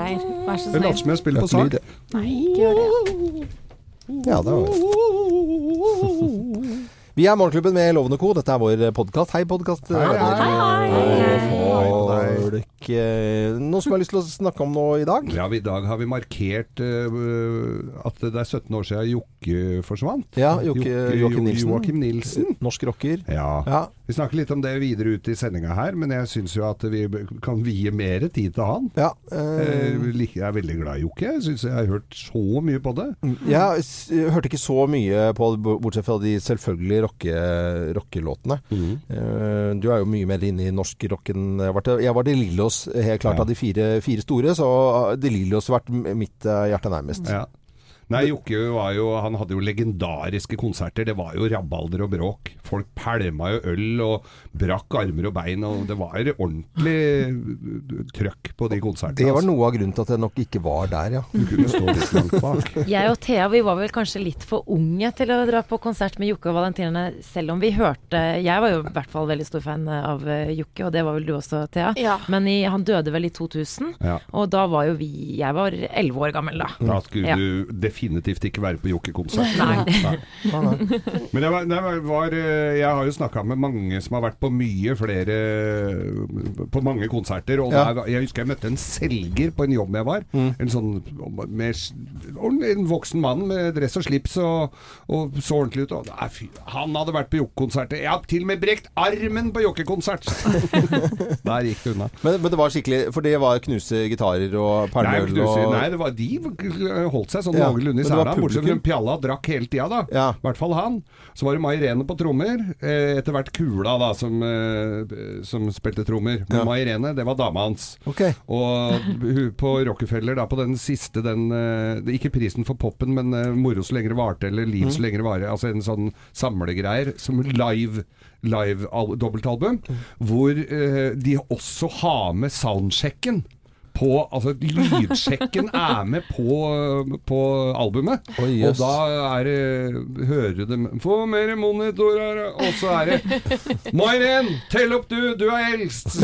Geir. Vær så snill. Lat som jeg spiller på sak. Nei, ikke gjør det. Ja, det var Vi er Morgenklubben med Lovende Co. Dette er vår podkast. Hei, podkast. Hei, hei. Folk eh, som som har lyst til å snakke om nå i dag? Ja, I dag har vi markert uh, at det er 17 år siden Jokke forsvant. Ja, Jokke- Joakim Nilsen. Joakim Nilsen. Norsk rocker. Ja. Ja. Vi snakker litt om det videre ut i sendinga her, men jeg syns jo at vi kan vie mer tid til han. ja Eh, eh, Jeg er veldig glad i Jokke. Jeg syns jeg har hørt så mye på det. jeg s- hørte ikke så mye på det, bortsett fra de selvfølgelige rocke- rockelåtene. uh, Du er jo mye mer inne i norsk rock enn Jeg var vært. Jeg var til Lillos helt klart Ja. av de fire, fire store, så De Lillos har vært mitt eh, hjerte nærmest. Ja. Nei, Jokke var jo Han hadde jo legendariske konserter. Det var jo rabalder og bråk. Folk pælma jo øl og brakk armer og bein, og det var ordentlig trøkk på de konsertene. Det var altså. noe av grunnen til at jeg nok ikke var der, ja. Du kunne stå litt langt bak. Jeg og Thea vi var vel kanskje litt for unge til å dra på konsert med Jokke og Valentinerne, selv om vi hørte Jeg var jo i hvert fall veldig stor fan av eh, Jokke, og det var vel du også, Thea. Ja. Men i, han døde vel i 2000, Ja. og da var jo vi Jeg var elleve år gammel da. Da skulle Ja. du definitivt ikke være på Jokke-konsert. Nei. Men jeg, var, jeg, var, var eh, Jeg har jo snakka med mange som har vært på mye flere På mange konserter. Og Ja. der, jeg husker jeg møtte en selger på en jobb jeg var. En sånn med, En voksen mann med dress og slips og, og så ordentlig ut. Og, nei, fy, han hadde vært på Jokke-konserter. Jeg har til og med brekt armen på Jokke-konsert! Der gikk det unna. Men, men det var skikkelig For det var knuse gitarer og Nei, pælmeøl og nei det var, de holdt seg sånn Ja, noenlunde i er da. Bortsett fra. Pjalla drakk hele tida, da. Ja. I hvert fall han. Så var det Mai Irene på trommer. Eh, etter hvert Kula, da, som, eh, som spilte trommer. Men Ja. Mai Irene, det var dama hans. Okay. Og på Rockefeller, da, på den siste, den eh, Ikke prisen for poppen, men Moro så lenge det varte, eller Liv Mm. så lenge det varer. Altså en sånn samlegreier som live live al- dobbeltalbum, Mm. hvor de også har med soundchecken. På, altså Lydsjekken er med på, på albumet. Oi, Og da er det Hører du dem Få mer monitorer, og så er det Mairen, tell opp du, du er eldst!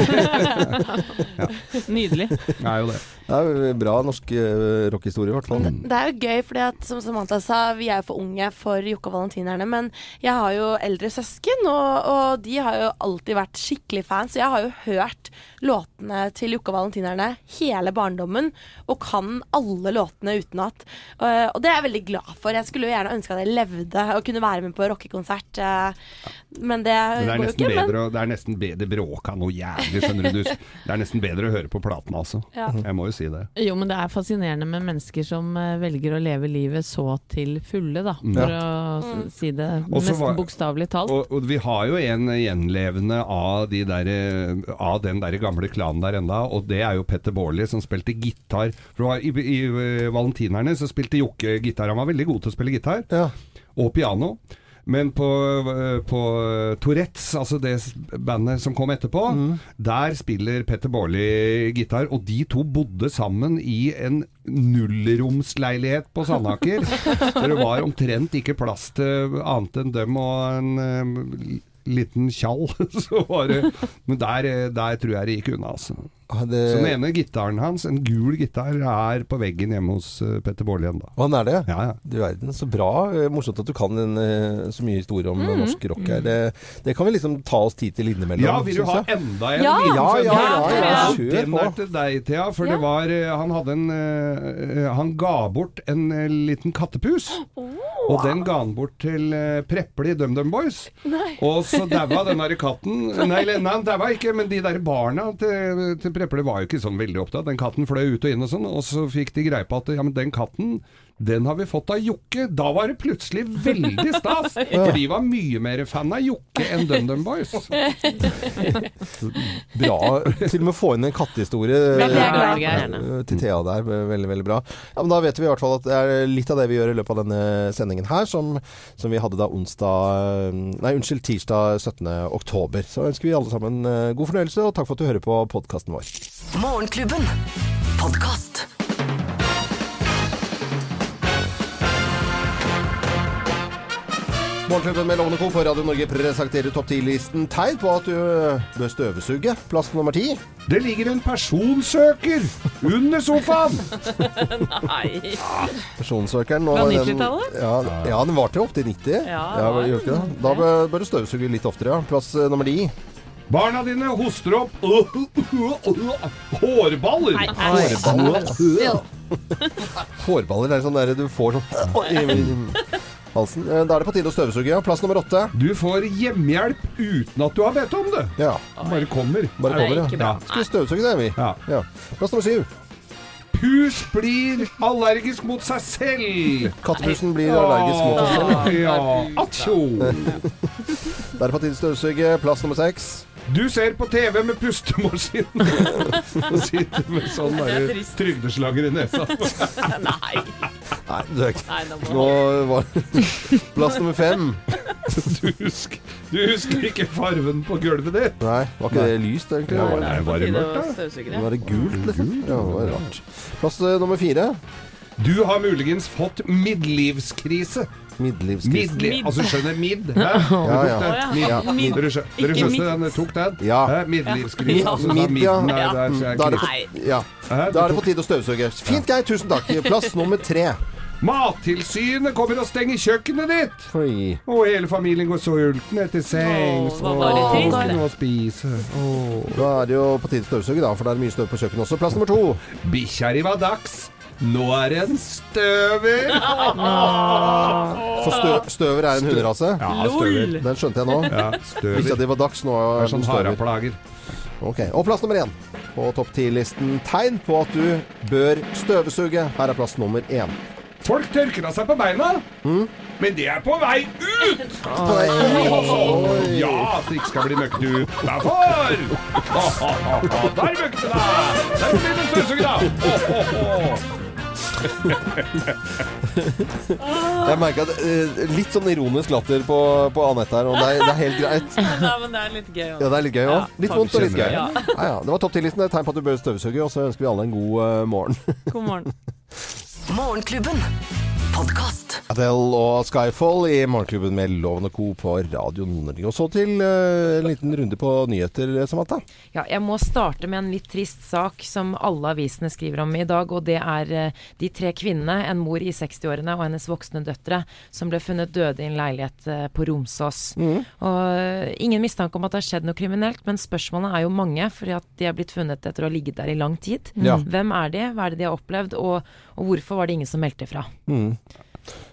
Nydelig. Det er jo det. Det er jo bra norsk eh, rockehistorie, i hvert fall. Det, det er jo gøy, fordi at som Samantha sa, vi er jo for unge for Jokke og Valentinerne. Men jeg har jo eldre søsken, og, og de har jo alltid vært skikkelig fans. Så jeg har jo hørt låtene til Jokke og Valentinerne hele barndommen, og kan alle låtene utenat. Og, og det er jeg veldig glad for. Jeg skulle jo gjerne ønske at jeg levde og kunne være med på rockekonsert, eh, men det, Men det er går jo ikke. Bedre men... Det er nesten bedre Det bråka noe jævlig, skjønner du. Det er nesten bedre å høre på platene, altså. Ja. Jeg må jo si det. Jo, men det er fascinerende med mennesker som eh, velger å leve livet så til fulle, da. For å si det Og så nesten var- bokstavelig talt. Og, og vi har jo en gjenlevende av, de der, eh, av den der gamle klanen der enda, og det er jo Petter Baarli som spilte gitar. For var I, i eh, Valentinerne så spilte Jokke gitar. Han var veldig god til å spille gitar, Ja. og piano. Men på, eh, på Tourettes, altså det bandet som kom etterpå, der spiller Petter Baarli gitar. Og de to bodde sammen i en nullromsleilighet på Sandaker. der det var omtrent ikke plass til annet enn dem og en eh, liten tjall. Så var det, men der, eh, der tror jeg det gikk unna, altså. Ah, Det, Så den ene gitaren hans, en gul gitar, er på veggen hjemme hos eh, Petter Baarli ennå. Han er det? Ja, ja. Du verden, så bra. Eh, Morsomt at du kan en, så mye historie om Mm. norsk rock her. Det, det kan vi liksom ta oss tid til innimellom. Ja, vil du ha enda en Ja. Ja, ja, ja, ja, Ja, Den er til deg, Thea. For det var Han hadde en Han ga bort en liten kattepus. Og den ga han bort til uh, Preple i DumDum Boys. Og så daua den der katten Nei, nei, han daua ikke, men de der barna til, til Preple var jo ikke sånn veldig opptatt. Den katten fløy ut og inn og sånn, og så fikk de greie på at ja, men den katten den har vi fått av Jokke. Da var det plutselig veldig stas! For de var mye mer fan av Jokke enn DumDum Boys. Bra. Til og med få inn en kattehistorie eh, eh, til Thea der. Veldig, veldig bra. Ja, men Da vet vi i hvert fall at det er litt av det vi gjør i løpet av denne sendingen her, som, som vi hadde da onsdag Nei, unnskyld, tirsdag 17. oktober. Så ønsker vi alle sammen eh, god fornøyelse, og takk for at du hører på podkasten vår. Morgenklubben. Podkast. Morgenklubben med Lovende Co. på Radio Norge presenterer topp 10-listen tegn på at du bør støvsuge. Plass nummer ti. Det ligger en personsøker under sofaen! Nei. Personsøkeren. nå Fra var den- 90-tallet? Ja, ja, den var til opp til 90. Ja, ikke det? Da bør, bør du støvsuge litt oftere, ja. Plass eh, nummer ni. Barna dine hoster opp hårballer. Hårballer. Hårballer er sånn der du får sånn halsen. Eh, Da er det på tide å støvsuge, ja. Plass nummer åtte. Du får hjemmehjelp uten at du har bedt om det. Ja. Bare kommer. Bare Nei, kommer, ja. Skal vi støvsuge det, vi? Ja. Ja. Plass nummer syv. Pus blir allergisk mot seg selv. Kattepusen blir allergisk mot seg selv. Ja, Atjo. Da er det på tide å støvsuge. Plass nummer seks. Du ser på TV med pustemaskin og sitter med sånn er der trygdeslager i nesa. Nei. Nei, du er ikke Nei, nå må Nå var Plass nummer fem. Du husker, du husker ikke farven på gulvet ditt? Nei, var ikke det lyst, egentlig? Nei, Var nei, det, var det mørkt, da? det. var det gult, liksom? Ja, det var rart. Plass eh, nummer fire. Du har muligens fått midtlivskrise. Midtlivskrise. Midli altså skjønner mid? Hæ? Ja, ja. Å, ja. Mid. mid- Dere, skjø dere skjønte den? Tok den? Ja. Ja. Altså, da Mid, ja. så Da er det på, tide å støvsuge. Fint, Geir. Tusen takk. Plass nummer tre. Mattilsynet kommer og stenger kjøkkenet ditt! Oi. Og hele familien går sulten etter sengs. Åh, var det Åh, nå spise. Åh. Da er det jo på tide å støvsuge, da, for det er mye støv på kjøkkenet også. Plass nummer to. Bikkja di var dags. Nå er det en støver. For stø, støver er en hunderase. Ja, støver. Den skjønte jeg nå. Ja, støver. di var dags, nå Det er sånn haraplager. Ok, Og plass nummer én på topp ti-listen. Tegn på at du bør støvsuge. Her er plass nummer én. Folk tørker av seg på beina, men det er på vei ut! Ja, at det ikke skal bli møkkete utafor! Der møkkete deg! Der blir det støvsuger, da! Jeg merker at eh, Litt sånn ironisk latter på, på Anette her, og det er, det er helt greit. Nei, men det er litt gøy Ja, det er litt gøy òg. Ja, Litt vondt og litt gøy. Ja. Ja, ja. Det var topp ti-listen. Det et tegn på at du bør støvsuge, og så ønsker vi alle en god uh, morgen. God morgen. Morgenklubben. Podkast. Adele og Skyfall i Morgenklubben med Loven og Co. på Radio Norge. Og så til uh, en liten runde på nyheter, Samantha. Ja, jeg må starte med en litt trist sak som alle avisene skriver om i dag. Og det er uh, de tre kvinnene, en mor i 60-årene og hennes voksne døtre, som ble funnet døde i en leilighet uh, på Romsås. Og eh, Ingen mistanke om at det har skjedd noe kriminelt, men spørsmålene er jo mange, fordi at de er blitt funnet etter å ha ligget der i lang tid. Mm. Hvem er de, hva er det de har opplevd, og, og hvorfor var det ingen som meldte fra? Eh, eh,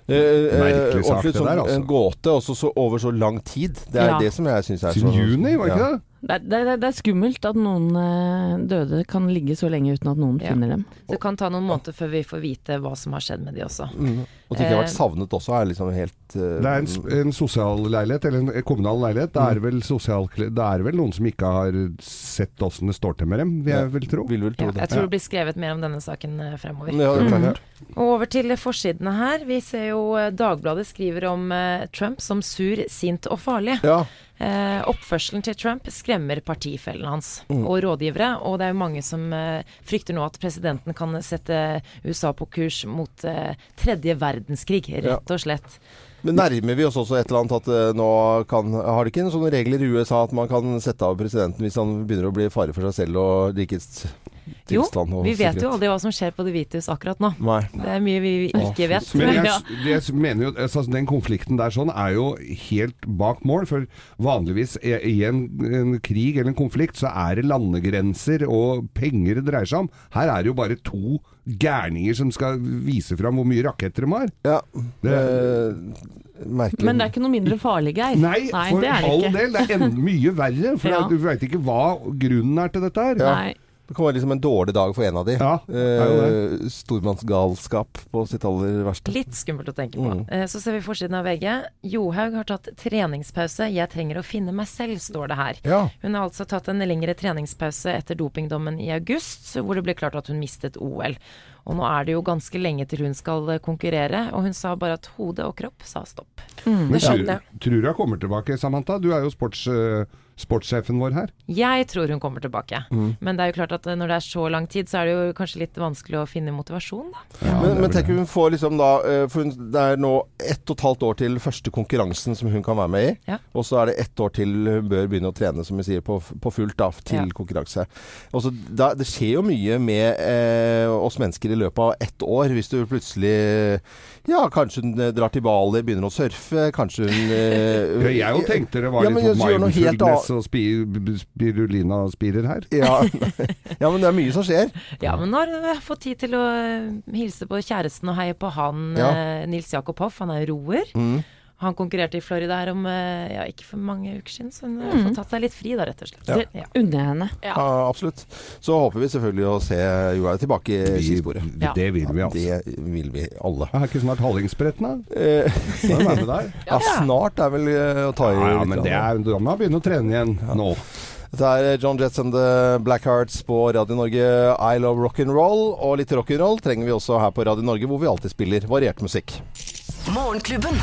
Merkelig sak, det sånn, der, altså. En gåte også så over så lang tid. Det er Ja. det som jeg syns er så Siden juni, var det ikke Ja. det? Det er, det, det er skummelt at noen eh, døde kan ligge så lenge uten at noen Ja. finner dem. Det kan ta noen måneder før vi får vite hva som har skjedd med de også. Mm. At de ikke har vært Eh, savnet også, er liksom helt uh, Det er en, en sosial leilighet, eller en kommunal leilighet. Det er vel, sosial, det er vel noen som ikke har sett åssen det står til med dem, vil jeg vel tro. Vil vel tro Ja, jeg tror det blir skrevet mer om denne saken fremover. Ja, det klart. Og over til forsidene her. Vi ser jo Dagbladet skriver om Trump som sur, sint og farlig. Ja. Eh, oppførselen til Trump skremmer partifellen hans og rådgivere, og det er jo mange som eh, frykter nå at presidenten kan sette USA på kurs mot eh, tredje verdenskrig, rett og slett. Men nærmer vi oss også et eller annet at eh, nå kan Har de ikke sånne regler i USA at man kan sette av presidenten hvis han begynner å bli fare for seg selv og rikets tilstand og vi vet jo aldri hva som skjer på Det hvite hus akkurat nå. Nei. Det er mye vi ikke vet. Men jeg, jeg mener jo altså, Den konflikten der sånn er jo helt bak mål. For vanligvis i en, en krig eller en konflikt så er det landegrenser og penger det dreier seg om. Her er det jo bare to gærninger som skal vise fram hvor mye raketter de har. Ja. Det- merkelig. Men det er ikke noe mindre farlig, Geir. Nei, for det er det all ikke. del. Det er en, mye verre. For Ja. du veit ikke hva grunnen er til dette her. Nei. Det kan være liksom en dårlig dag for en av de. Ja, eh, stormannsgalskap på sitt aller verste. Litt skummelt å tenke på. Mm. Eh, Så ser vi forsiden av VG. Johaug har tatt treningspause. 'Jeg trenger å finne meg selv', står det her. Ja. Hun har altså tatt en lengre treningspause etter dopingdommen i august, hvor det ble klart at hun mistet OL. Og nå er det jo ganske lenge til hun skal eh, konkurrere, og hun sa bare at hode og kropp sa stopp. Men Det tror, jeg. tror du hun kommer tilbake, Samantha? Du er jo sports... eh, sportssjefen vår her? Jeg tror hun kommer tilbake. Mm. Men det er jo klart at eh, når det er så lang tid, så er det jo kanskje litt vanskelig å finne motivasjon, da. men, men tenk om hun får liksom da eh, For hun, det er nå ett og et halvt år til første konkurransen som hun kan være med i. Ja. Og så er det ett år til hun bør begynne å trene, som vi sier, på, på fullt da, til Ja. konkurranse. Og så da, det skjer jo mye med eh, oss mennesker i løpet av ett år. Hvis du plutselig Ja, kanskje hun eh, drar til Bali, begynner å surfe. Kanskje hun eh, jeg jo tenkte det var Ja, litt men sånn så og spi, spirulina-spirer her. ja, ja, men det er mye som skjer. Ja, men nå har jeg fått tid til å hilse på kjæresten og heie på han Ja. eh, Nils Jakob Hoff. Han er roer. Mm. Han konkurrerte i Florida her om eh, ja, ikke for mange uker siden, så hun har fått tatt seg litt fri da, rett og slett. Ja. Ja. Unner jeg henne. Ja. Ja, absolutt. Så håper vi selvfølgelig å se Joar tilbake i skisporet. Det vil vi, altså. Det vil vi alle. Er ikke snart Hallingsbretten, da? Eh, er med der? ja, snart er vel eh, å ta i Ja, ja, litt men det er, da må jeg begynne å trene igjen nå. Dette er John Jets and The Blackhearts på Radio Norge. I love rock'n'roll. Og litt rock'n'roll trenger vi også her på Radio Norge, hvor vi alltid spiller variert musikk. Morgenklubben.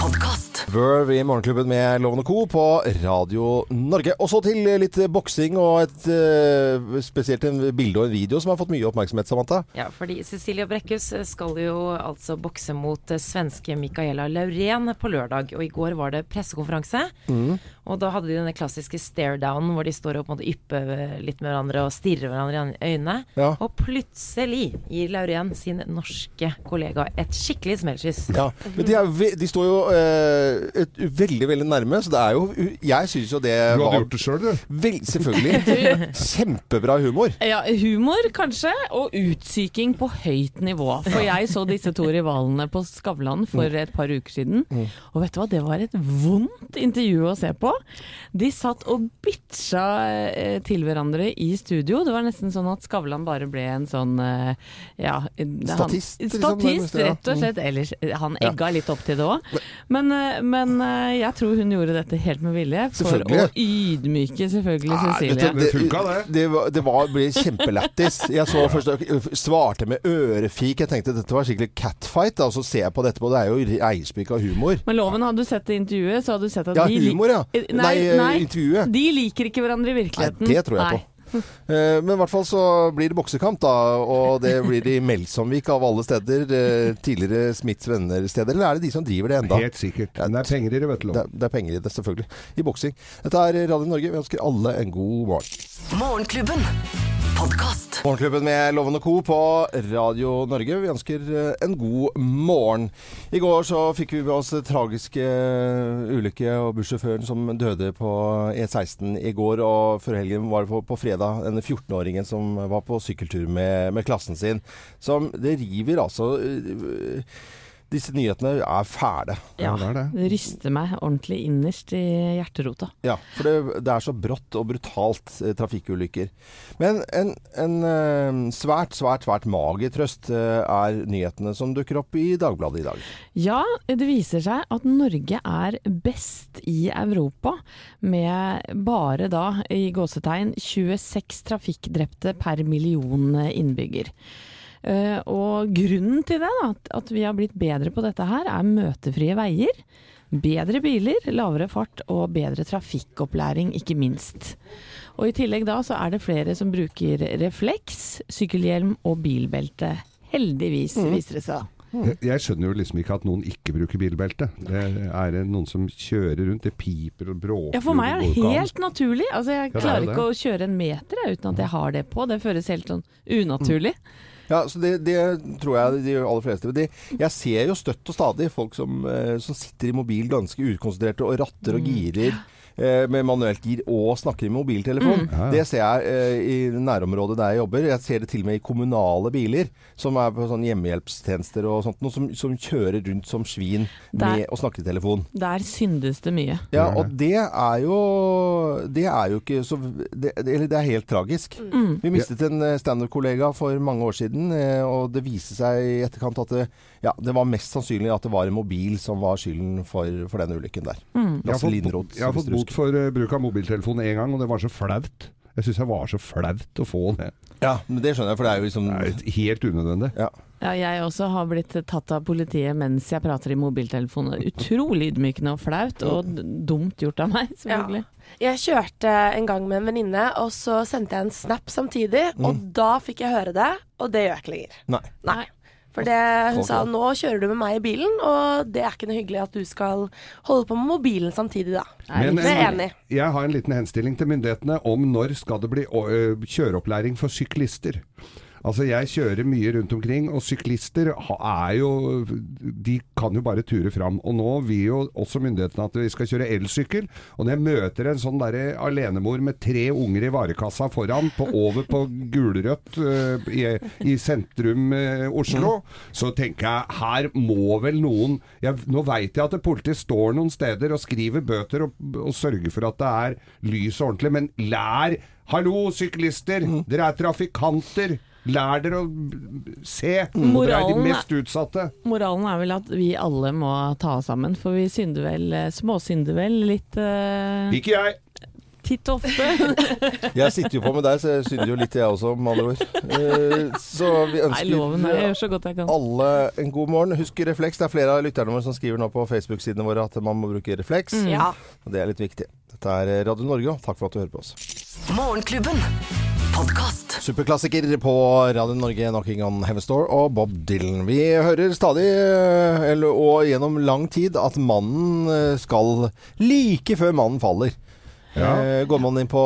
Podkast. Verve i Morgenklubben med Lovende Co. på Radio Norge. Og så til litt boksing og et eh, spesielt en bilde og en video som har fått mye oppmerksomhet, Samantha. Ja, fordi Cecilia Brekkhus skal jo altså bokse mot eh, svenske Micaela Laurén på lørdag. Og i går var det pressekonferanse. Mm. Og da hadde de denne klassiske stare down hvor de står og på en måte ypper litt med hverandre og stirrer hverandre i øynene. Ja. Og plutselig gir Laurén sin norske kollega et skikkelig smellkyss. Ja, men de, er, ve- de står jo eh, et, veldig, veldig nærme, så det er jo Jeg syns jo det var Du hadde var gjort det sjøl, du. vel, Selvfølgelig. Kjempebra humor. Ja, humor kanskje, og utsyking på høyt nivå. For jeg så disse to rivalene på Skavlan for et par uker siden. Og vet du hva, det var et vondt intervju å se på. De satt og bitcha eh, til hverandre i studio. Det var nesten sånn at Skavlan bare ble en sånn eh, ja, han- Statist, liksom, Statist, ja. rett og slett. Ellers, han Ja. egga litt opp til det òg. Men, eh, men eh, jeg tror hun gjorde dette helt med vilje. For å ydmyke selvfølgelig Nei, Cecilie. Det funka, det. Det, var, det var, ble kjempelættis. Jeg så først svarte med ørefik. Jeg tenkte dette var skikkelig catfight. Og så ser jeg på det på Det er jo eierspikka humor. Men Loven, hadde du sett det intervjuet, så hadde du sett at Ja, de humor, ja. Nei, eh, intervjuet. De liker ikke hverandre i virkeligheten. Nei, det tror jeg på. Eh, Men i hvert fall så blir det boksekamp, da. Og det blir det i Melsomvik av alle steder. eh, Tidligere Smiths venner-steder. Eller er det de som driver det enda? Helt sikkert. Men det er penger i det, vet du. Det er, det er penger i det, selvfølgelig. I boksing. Dette er Radio Norge. Vi ønsker alle en god morgen. Morgenklubben. Podkast. Morgenklubben med Loven og Co. på Radio Norge. Vi ønsker eh, en god morgen. I går så fikk vi med oss tragiske eh, ulykke og bussjåføren som døde på E16 i går. Og før helgen var det på, på fredag denne 14-åringen som var på sykkeltur med, med klassen sin. Som det river altså eh, Disse nyhetene er fæle. Ja, det det. Det ryster meg ordentlig innerst i hjerterota. Ja, for det, det er så brått og brutalt eh, trafikkulykker. Men en, en eh, svært, svært, svært mager trøst eh, er nyhetene som dukker opp i Dagbladet i dag. Ja, det viser seg at Norge er best i Europa, med bare da, i gåsetegn, 26 trafikkdrepte per million innbygger. Eh, og grunnen til det, da, at- vi har blitt bedre på dette her, er møtefrie veier. Bedre biler, lavere fart og bedre trafikkopplæring, ikke minst. Og i tillegg da så er det flere som bruker refleks, sykkelhjelm og bilbelte. Heldigvis, viser det seg. Jeg, jeg skjønner jo liksom ikke at noen ikke bruker bilbelte. Det er noen som kjører rundt, det piper og bråker. Ja, for meg er det helt naturlig. Altså, jeg er klarer ikke å kjøre en meter jeg, uten at jeg har det på. Det føles helt sånn unaturlig. Ja, så det, det tror jeg de aller fleste De, Jeg ser jo støtt og stadig folk som, eh, som sitter i mobil ganske ukonsentrerte og ratter og girer. Eh, Med manuelt gir og snakker i mobiltelefon. Ja, ja. Det ser jeg eh, i nærområdet der jeg jobber. Jeg ser det til og med i kommunale biler, som er på sånn hjemmehjelpstjenester og sånt, noe som, som kjører rundt som svin med å snakke i telefon. Der syndes det mye. Ja, og det er jo Det er jo ikke så det, Eller det er helt tragisk. Vi mistet en eh, standup-kollega for mange år siden, og det viste seg i etterkant at det, ja, det var mest sannsynlig at det var en mobil som var skylden for, for den ulykken der. Jeg har fått, Lindroth. jeg har fått bot for uh, bruk av mobiltelefon én gang, og det var så flaut. Jeg syns det var så flaut å få det. Ja, men det skjønner jeg, for det er jo liksom er helt unødvendig. ja. Ja, jeg også har blitt tatt av politiet mens jeg prater i mobiltelefonen. Utrolig ydmykende og flaut, og dumt gjort av meg, selvfølgelig. Jeg kjørte en gang med en venninne, og så sendte jeg en snap samtidig. Og da fikk jeg høre det, og det gjør jeg ikke lenger. Nei. Nei. For det, hun sa nå kjører du med meg i bilen, og det er ikke noe hyggelig at du skal holde på med mobilen samtidig, da. Men jeg er enig jeg har en liten henstilling til myndighetene om når skal det bli kjøreopplæring for syklister. Altså Jeg kjører mye rundt omkring, og syklister er jo De kan jo bare ture fram. Og nå vil jo også myndighetene at vi skal kjøre elsykkel. Og når jeg møter en sånn derre alenemor med tre unger i varekassa foran, på, over på gulrødt uh, i, i sentrum uh, Oslo, så tenker jeg her må vel noen jeg, Nå veit jeg at politiet står noen steder og skriver bøter og, og sørger for at det er lys og ordentlig, men lær Hallo, syklister! Dere er trafikanter! Lær dere å se! Dere er de mest utsatte. Moralen er vel at vi alle må ta oss sammen, for vi synder vel, eh, småsynder vel litt uh... Ikke jeg! titt ofte. Jeg sitter jo på med deg, så jeg synder jo litt jeg også, med andre ord. Eh, Så vi Nei, loven er jeg ønsker gjør så godt jeg kan. alle en god morgen. Husk refleks. Det er flere av lytterne våre som skriver nå på Facebook-sidene våre at man må bruke refleks. Ja. Og det er litt viktig. Dette er Radio Norge, og takk for at du hører på oss. Morgenklubben. Podkast. Superklassiker på Radio Norge, 'Knocking on Heaven Store' og Bob Dylan. Vi hører stadig, eh, eller, og gjennom lang tid, at mannen eh, skal like før mannen faller. Ja. Eh, går man inn på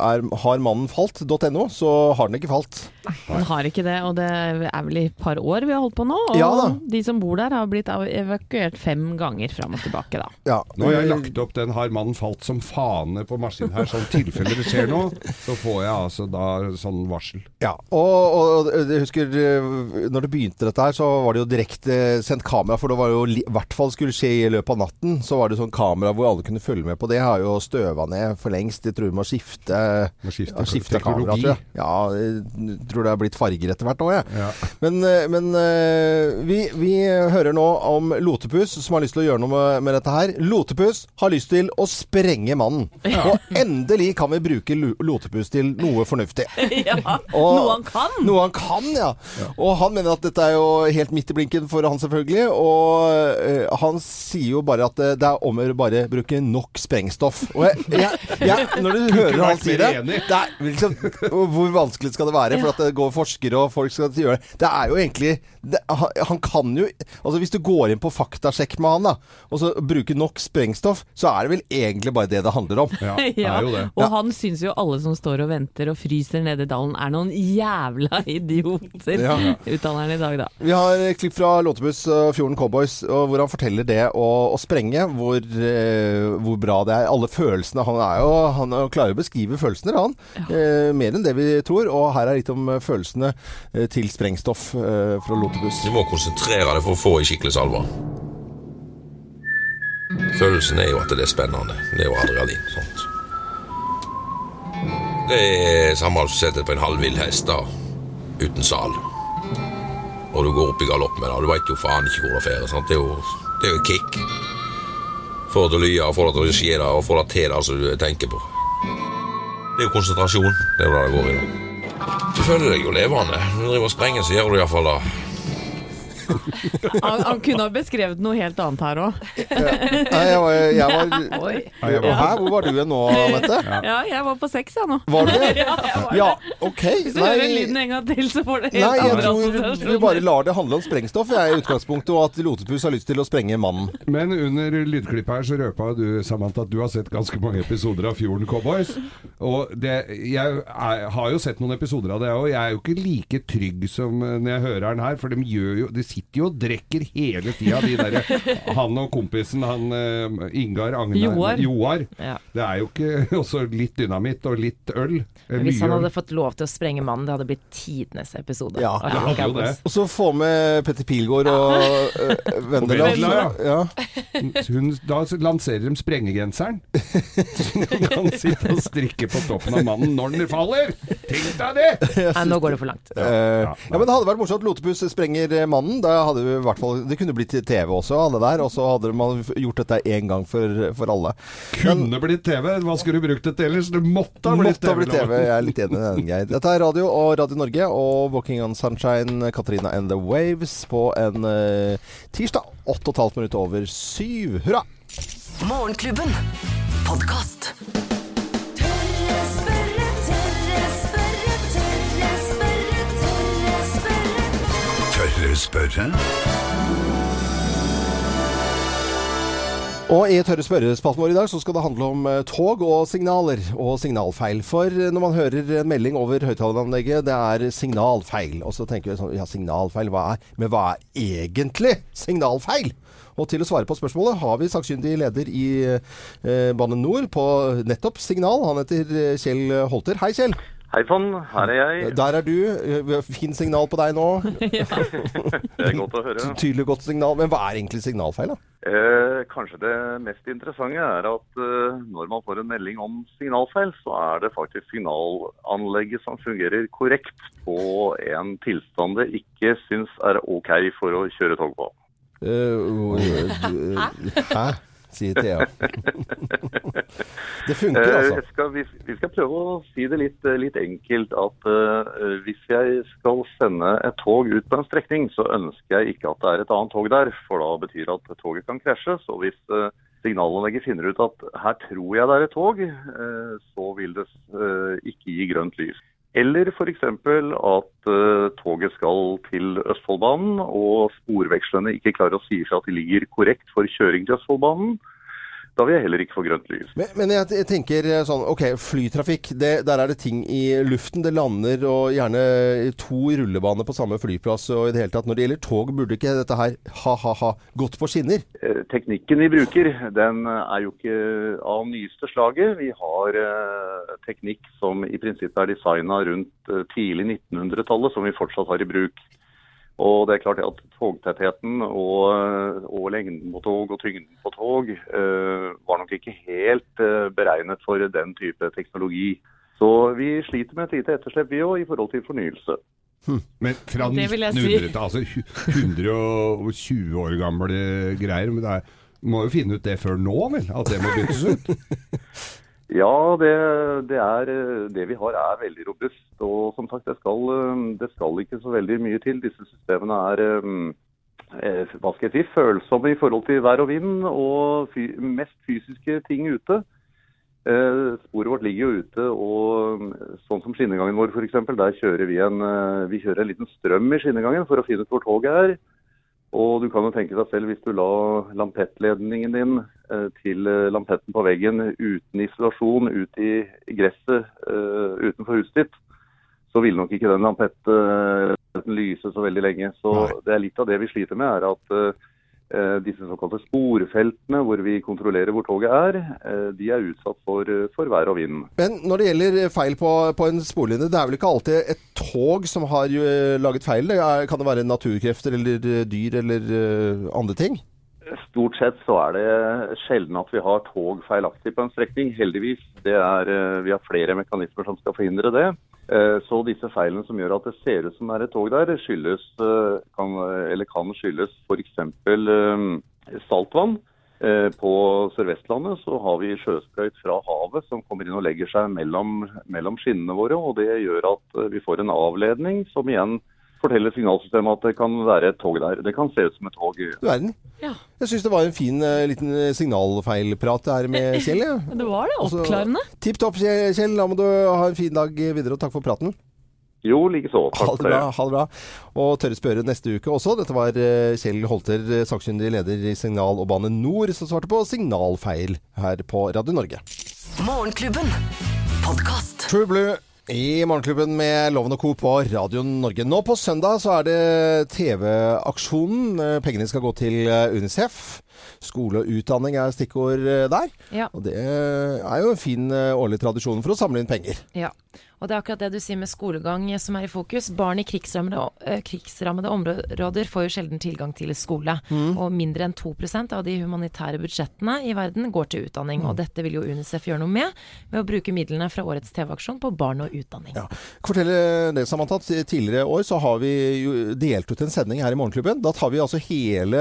er, harmannenfalt.no, så har den ikke falt. Den har ikke det, og det er vel i et par år vi har holdt på nå. Og Ja de som bor der har blitt evakuert fem ganger fram og tilbake, da. Ja, Nå har jeg eh, lagt opp den 'har mannen falt' som fane på maskinen her, sånn tilfelle det skjer noe. Så får jeg altså da sånn varsel. Ja, og, og jeg husker eh, når det begynte dette her, så var det jo direkte sendt kamera, for det var jo i hvert fall skulle skje i løpet av natten. Så var det sånn kamera hvor alle kunne følge med på det. Har jo støva ned for lengst. Jeg tror vi må skifte, Må skifte ja, skifte kamera, tror jeg. Ja, jeg tror det har blitt farger etter hvert òg, jeg. Ja. Men, eh, men eh, vi, vi hører nå om Lotepus som har lyst til å gjøre noe med, med dette her. Lotepus har lyst til å sprenge mannen. Og endelig kan vi bruke Lotepus til noe fornuftig. ja, Og- Noe han kan! Noe han kan, ja. Og han mener at dette er jo helt midt i blinken for han, selvfølgelig. Og eh, han sier jo bare at det er om å gjøre bare bruke nok sprengstoff. Og jeg, jeg, ja, når du hører han si det, det er, liksom, Hvor vanskelig skal det være? For at det går forskere og folk skal gjøre det. Det er jo egentlig det, han, kan jo Altså Hvis du går inn på faktasjekk med han, da, og så bruker nok sprengstoff, så er det vel egentlig bare det det handler om. Ja, det er jo det. Og han syns jo alle som står og venter og fryser nede i dalen er noen jævla idioter, Ja. uttaler han i dag, da. Vi har et klipp fra Låtebuss og Fjorden Cowboys, og hvor han forteller det å, å sprenge, hvor, eh, hvor bra det er. Alle følelsene. Han er jo Han er klarer å beskrive følelsene, han. Eh, mer enn det vi tror. Og her er litt om eh, følelsene eh, til sprengstoff eh, fra Låtebuss. Du må konsentrere deg for å få i skikkelig salve. Følelsen er jo at det er spennende. Det er jo adrenalin. sant? Det er samme som å sette på en halvvill hest da, uten sal. Og du går opp i galopp med det. Du veit jo faen ikke hvor det fer. Det er jo, det er jo kick. Få at du lyer, for at det skjer, og få det er det som du tenker på. Det er jo konsentrasjon. Det er jo det det går i. da. Du føler deg jo levende. Når du driver og sprenger, så gjør du iallfall det. Han, han kunne ha beskrevet noe helt annet her òg. Nei, jeg var, jeg var Ja, jeg var- Hæ, hvor var du nå, Mette? Ja, jeg var på seks, jeg nå. Var du det? Ja, Ja. OK. Hvis du hører lyden en gang til, så får du helt Nei, jeg tror vi bare lar det handle om sprengstoff jeg, i utgangspunktet, og at Lotepus har lyst til å sprenge mannen. Men under lydklippet her så røpa du, Samantha, at du har sett ganske mange episoder av Fjorden Cowboys. Og det, jeg jeg har jo sett noen episoder av det òg. Jeg er jo ikke like trygg som eh, når jeg hører den her, for de, gjør jo, de sitter jo og drikker hele tida, de derre Han og kompisen, han eh, Ingar Agnar Joar. Joar. Ja. Det er jo ikke også litt dynamitt og litt øl. Eh, Hvis han hadde fått lov til å sprenge mannen, det hadde blitt tidenes episode. Ja, det hadde jo det. Og så få med Petter Pilgaard og uh, Vendela. Vendela, ja. Hun, da lanserer de sprengegenseren. Så hun kan sitte og strikke på toppen av mannen når den faller. Tenk deg det! Nei, nå går det for langt. Ja, ja, men Det hadde vært morsomt. Lotepus sprenger eh, mannen. Da hadde vi i hvert fall, det kunne blitt TV også, alle der. Og så hadde man gjort dette én gang for, for alle. Kunne blitt TV. Hva skulle du brukt det til ellers? Det måtte ha blitt Måtte TV. TV. Jeg er litt enig i den, Geir. Dette er radio og Radio Norge og Walking on Sunshine, Katarina and the Waves, på en uh, tirsdag. Åtte og et halvt minutt over syv. Hurra! Morgenklubben. Podkast. Spørre? Og i tørre spørrespalten vår i dag så skal det handle om eh, tog og signaler og signalfeil. For eh, når man hører en melding over høyttaleranlegget, det er signalfeil. Og så tenker vi sånn Ja, signalfeil, hva er Men hva er egentlig signalfeil? Og til å svare på spørsmålet har vi sakkyndig leder i eh, Bane NOR på nettopp signal. Han heter eh, Kjell Holter. Hei, Kjell. Hei sann, her er jeg. Der er du. Fint Fin signal på deg nå. Det er godt å høre. Tydelig godt signal. Men hva er egentlig signalfeil, da? Eh, kanskje det mest interessante er at eh, når man får en melding om signalfeil, så er det faktisk signalanlegget som fungerer korrekt på en tilstand det ikke syns er OK for å kjøre tog på. Eh, Hæ? Sier Thea. det funker, Eh, altså. skal, vi, vi skal prøve å si det litt, eh, litt enkelt at uh, hvis jeg skal sende et tog ut på en strekning, så ønsker jeg ikke at det er et annet tog der, for da betyr det at toget kan krasje. Så hvis uh, signalanlegget finner ut at her tror jeg det er et tog, uh, så vil det ikke gi grønt lys. Eller f.eks. at uh, toget skal til Østfoldbanen, og sporvekslene ikke klarer å si fra at de ligger korrekt for kjøring til Østfoldbanen. Da vil jeg heller ikke få grønt lys. Men, men jeg, jeg tenker eh, sånn OK, flytrafikk. Det, der er det ting i luften. Det lander og gjerne to rullebaner på samme flyplass. Og i det hele tatt, når det gjelder tog, burde ikke dette her ha-ha-ha gått på skinner? Eh, Teknikken vi bruker, den er jo ikke av nyeste slaget. Vi har eh, teknikk som i prinsippet er designa rundt eh, tidlig 1900-tallet, som vi fortsatt har i bruk. Og det er klart at togtettheten og, og lengden på tog og tyngden på tog eh, var nok ikke helt eh, beregnet for den type teknologi. Så vi sliter med et lite etterslep vi òg i forhold til fornyelse. Men fra Det vil si. 1900 til altså 120 år gamle greier. Men det er, må jo finne ut det før nå, vel? At det må byttes ut? Ja, det, det, er, eh, det vi har er veldig robust. Og som sagt, det skal, eh, det skal ikke så veldig mye til. Disse systemene er eh, hva skal jeg si, følsomme i forhold til vær og vind og fy, mest fysiske ting ute. Sporet vårt ligger jo ute, og sånn som skinnegangen vår f.eks., der kjører vi en, vi kjører en liten strøm i skinnegangen for å finne ut hvor toget er. Og du kan jo tenke deg selv hvis du la lampettledningen din eh, til eh, lampetten på veggen uten isolasjon ut i gresset eh, utenfor huset ditt, så ville nok ikke den lampetten lyse så veldig lenge. Så det er litt av det vi sliter med, er at disse såkalte sporfeltene hvor vi kontrollerer hvor toget er, eh, de er utsatt for, eh, for vær og vind. Men når det gjelder feil på, på en sporlinje, det er vel ikke alltid et tog som har eh, laget feil? Det kan det være naturkrefter eller eh, dyr eller eh, andre ting? Stort sett så er det sjelden at vi har tog feilaktig på en strekning. Heldigvis. Det er, eh, vi har flere mekanismer som skal forhindre det. Eh, Så disse feilene som gjør at det ser ut som det er et tog der, skyldes, eh, eller kan skyldes f.eks. saltvann. Eh, På Sør-Vestlandet så har vi sjøsprøyt fra havet som kommer inn og legger seg mellom, mellom skinnene våre. og Det gjør at eh, vi får en avledning som igjen forteller signalsystemet at det kan være et tog der. Det kan se ut som et tog. Du verden. Ja. Jeg syns det var en fin eh, liten signalfeilprat her med Kjell. Ja. Det var det. Altså, Oppklarende. Tipp topp, Kjell. Da må du ha en fin dag videre, og takk for praten. Jo, likeså. Ha det bra. ha det bra. Og tørre spørre neste uke også. Dette var eh, Kjell Holter, eh, sakkyndig leder i Signal og Bane Nor, som svarte på signalfeil her på Radio Norge. Morgenklubben. Podcast. True Blue i Morgenklubben med Loven og Co. på Radio Norge. Nå på søndag så er det TV-aksjonen. Eh, Pengene skal gå til Unicef. Skole og utdanning er stikkord der. Ja. Og det er jo en fin årlig tradisjon for å samle inn penger. Ja. Og det er akkurat det du sier med skolegang eh, som er i fokus. Barn i krigsrammede, eh, krigsrammede områder får jo sjelden tilgang til skole. Mm. Og mindre enn 2% av de humanitære budsjettene i verden går til utdanning. Mm. Og dette vil jo UNICEF gjøre noe med, ved å bruke midlene fra årets TV-aksjon på barn og utdanning. Fortelle det, Samantha. Tidligere år så har vi jo delt ut en sending her i Morgenklubben. Da tar vi altså hele,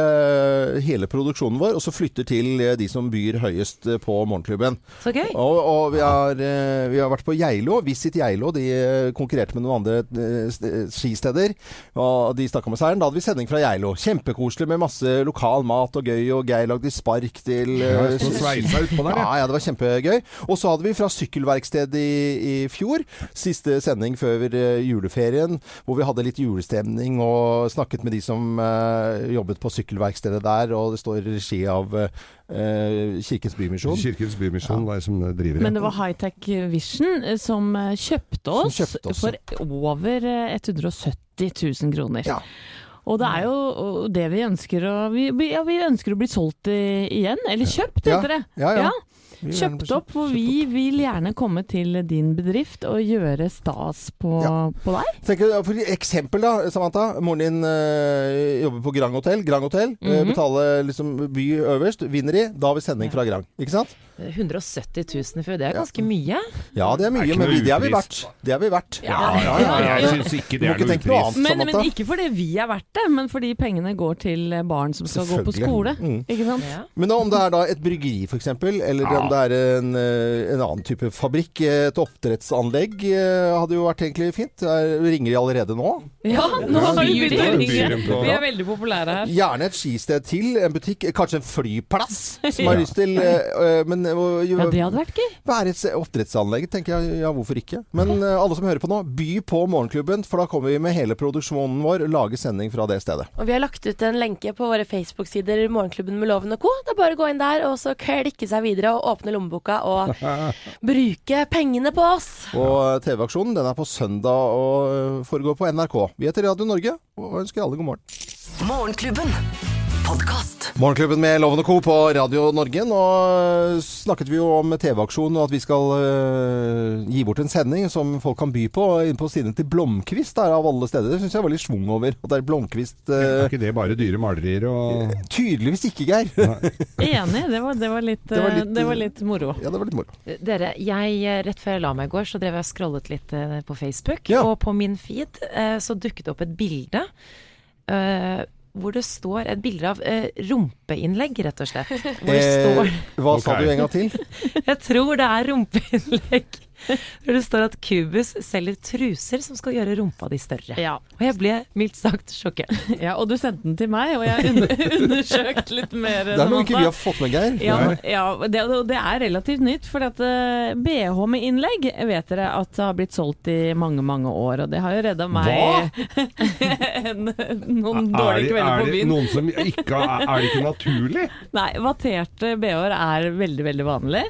hele produksjonen vår, og så flytter til eh, de som byr høyest eh, på Morgenklubben. Så gøy. Og, og vi, har, eh, vi har vært på Geilo. Visit Geilo. De eh, konkurrerte med noen andre eh, skisteder. Og de stakk av med seieren. Da hadde vi sending fra Geilo. Kjempekoselig med masse lokal mat og gøy. Og Geir lagde spark til eh, Ja, jeg stod sveisa utpå der, jeg. Ja, ja, det var kjempegøy. Og så hadde vi fra sykkelverksted i, i fjor. Siste sending før eh, juleferien, hvor vi hadde litt julestemning og snakket med de som uh, jobbet på sykkelverkstedet der. Og det står i regi av uh, Kirkens Bymisjon. Kirkens Bymisjon hva er det som driver Men det var Hightech Vision eh, som eh, kjøpte oss, Som kjøpte oss, for over eh, 170 000 kroner. Og det er jo det vi ønsker å vi, ja, vi ønsker å bli solgt igjen. Eller kjøpt, Ja. heter det. Ja, ja. Kjøpt opp, for vi vil gjerne komme til din bedrift og gjøre stas på, på deg. Tenker, for eksempel da, Samantha. Moren din øh, jobber på Grand Hotel. Grand Hotel. eh, Mhm. betaler liksom by øverst. Vinner de, da har vi sending fra Grand. Ikke sant? 170 000 for det er ganske mye. Ja, det er mye, ikke men vi, det har vi vært. Det har vi vært. Ja, ja, ja, Jeg syns ikke det er ikke noe upris. annet, Men, men ikke fordi vi er verdt det, men fordi pengene går til barn som skal gå på skole. Mm. Ikke sant? Men om det er da et bryggeri f.eks., eller Ja. om det er en, eh, en annen type fabrikk, et oppdrettsanlegg, eh, hadde jo vært egentlig fint. Der ringer de allerede nå. Ja, nå har vi begynt å ringe. De. Vi er veldig populære her. Gjerne et skisted til, en butikk, kanskje en flyplass, som har Ja. lyst til eh, eh, Men eh, Ja, det hadde vært gøy. være et oppdrettsanlegg, tenker jeg. Ja, hvorfor ikke? Men okay. alle som hører på nå, by på Morgenklubben, for da kommer vi med hele produksjonen vår lage sending fra det stedet. Og vi har lagt ut en lenke på våre Facebook-sider Morgenklubben med Loven og Co. Det er bare å gå inn der og så klikke seg videre og åpne lommeboka og bruke pengene på oss. Og TV-aksjonen den er på søndag og foregår på NRK. Vi heter Radio Norge og ønsker alle god morgen. Morgenklubben. Podkast. Morgenklubben med Loven og Co. på Radio Norge. Nå øh, snakket vi jo om TV-aksjonen og at vi skal uh, gi bort en sending som folk kan by på inn på siden til Blomkvist der av alle steder. Det syns jeg var litt schwung over. At det er Blomkvist uh, Er ikke det bare dyre malerier og Tydeligvis ikke, Geir. Enig, det var, det var, litt, Det var eh, litt, det var litt moro. Ja, det var litt moro. Dere, jeg, eh, rett før jeg la meg i går, så drev jeg og scrollet litt eh, på Facebook. Ja. Og på min feed eh, så dukket det opp et bilde. eh, hvor det står et bilde av eh, rumpeinnlegg, rett og slett. Hvor det står Eh, hva sa du en gang til? Jeg tror det er rumpeinnlegg. Hvor det står at Cubus selger truser som skal gjøre rumpa di større. Ja. Og jeg ble mildt sagt sjokkert. ja, og du sendte den til meg, og jeg har undersøkt litt mer. Det er noe ikke vi har fått med, Geir. Ja, ja det, det er relativt nytt. For at uh, BH med innlegg vet dere at det har blitt solgt i mange, mange år. Og det har jo redda meg en, noen Er dårlige kvelder er på det byen. noen som ikke Er er det ikke naturlig? Nei, vatterte BH-er er veldig, veldig vanlig.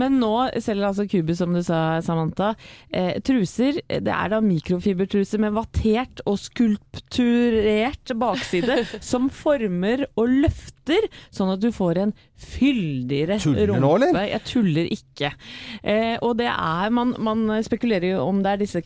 Men nå selger altså Cubus, som du sa, Samantha, eh, truser. Det er da mikrofibertruser med vattert og skulpturert bakside som former og løfter, sånn at du får en fyldigere Tuller rumpe. nå, eller? Jeg tuller ikke. Eh, og det er man, man spekulerer jo om det er disse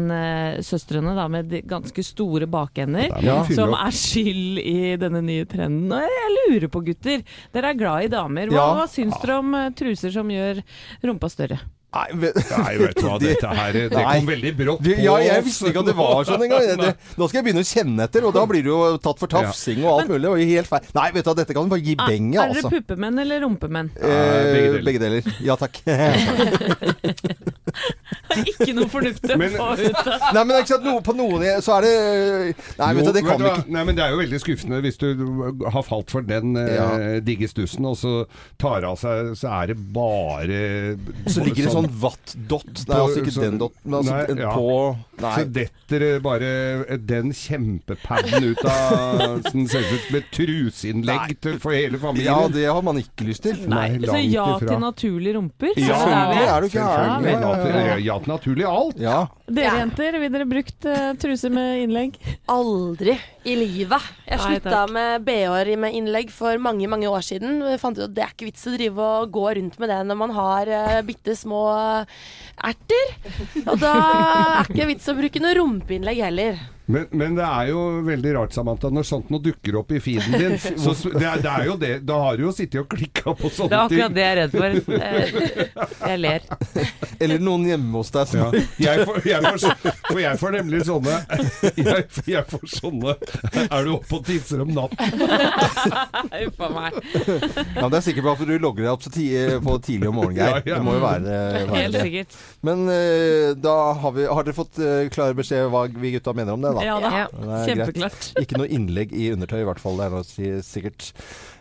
Kardashian-søstrene da, med ganske store bakender, fylle som er skyld i denne nye trenden. Og jeg lurer på, gutter. Dere er glad i damer. Hva, Ja. hva syns dere om eh, truser som gjør rumpa større? Nei, vet, Nei, vet du hva, dette her Det Nei. kom veldig brått på ja, jeg visste ikke at det var sånn engang. Nå skal jeg begynne å kjenne etter, og da blir du jo tatt for tafsing og alt mulig. Og helt feil. Nei, vet du hva, dette kan du bare gi Er, altså. er dere altså. puppemenn eller rumpemenn? Eh, begge deler. begge deler. Ja takk. ikke noe fornuftig å få ut av. Nei, men ikke sant, noe, på noen så er det Nei, vet du, det kan vet vi ikke. Nei, men Det er jo veldig skuffende hvis du har falt for den eh, digge stussen, og så tar av seg Så er det bare Så ligger det sånn watt-dott. Nei, altså ikke så- den dotten men altså Nei, en ja. på Så Nei. detter bare den kjempepaden ut av Som ser ut som et truseinnlegg til- for hele familien. Ja, det har man ikke lyst til. Nei, Nei, så ja ifra. til naturlige rumper? Ja, Er det der vi selvfølgelig er? er du ikke her. Ja, ja til naturlig alt. Ja. Dere jenter, vil dere brukt eh, truser med innlegg? Aldri i livet. Jeg Nei, slutta takk. med BH-er med innlegg for mange mange år siden. Jeg fant ut at Det er ikke vits å drive og gå rundt med det når man har uh, bitte små erter. Og da er ikke vits å bruke noe rumpeinnlegg heller. Men, men det er jo veldig rart, Samantha, når sånt noe dukker opp i feeden din. Så, det, er, det er jo det. Da har du jo sittet og klikka på Det er akkurat det jeg er redd for. Eh, Jeg ler. Eller noen hjemme hos deg som Ja. Jeg får, jeg får, for jeg får nemlig sånne jeg, jeg får sånne Er du oppe og tisser om natten? Huff a meg. Ja, Det er sikkert bra, for du logger deg opp så ti på tidlig om morgenen, Geir. Ja, ja. Det må jo være, være Helt sikkert. Men uh, da har, vi, har dere fått uh, klar beskjed hva vi gutta mener om det, da? Ja da. Ja. Greit. Kjempeklart. Ikke noe innlegg i undertøy, i hvert fall. Det er noe sikkert.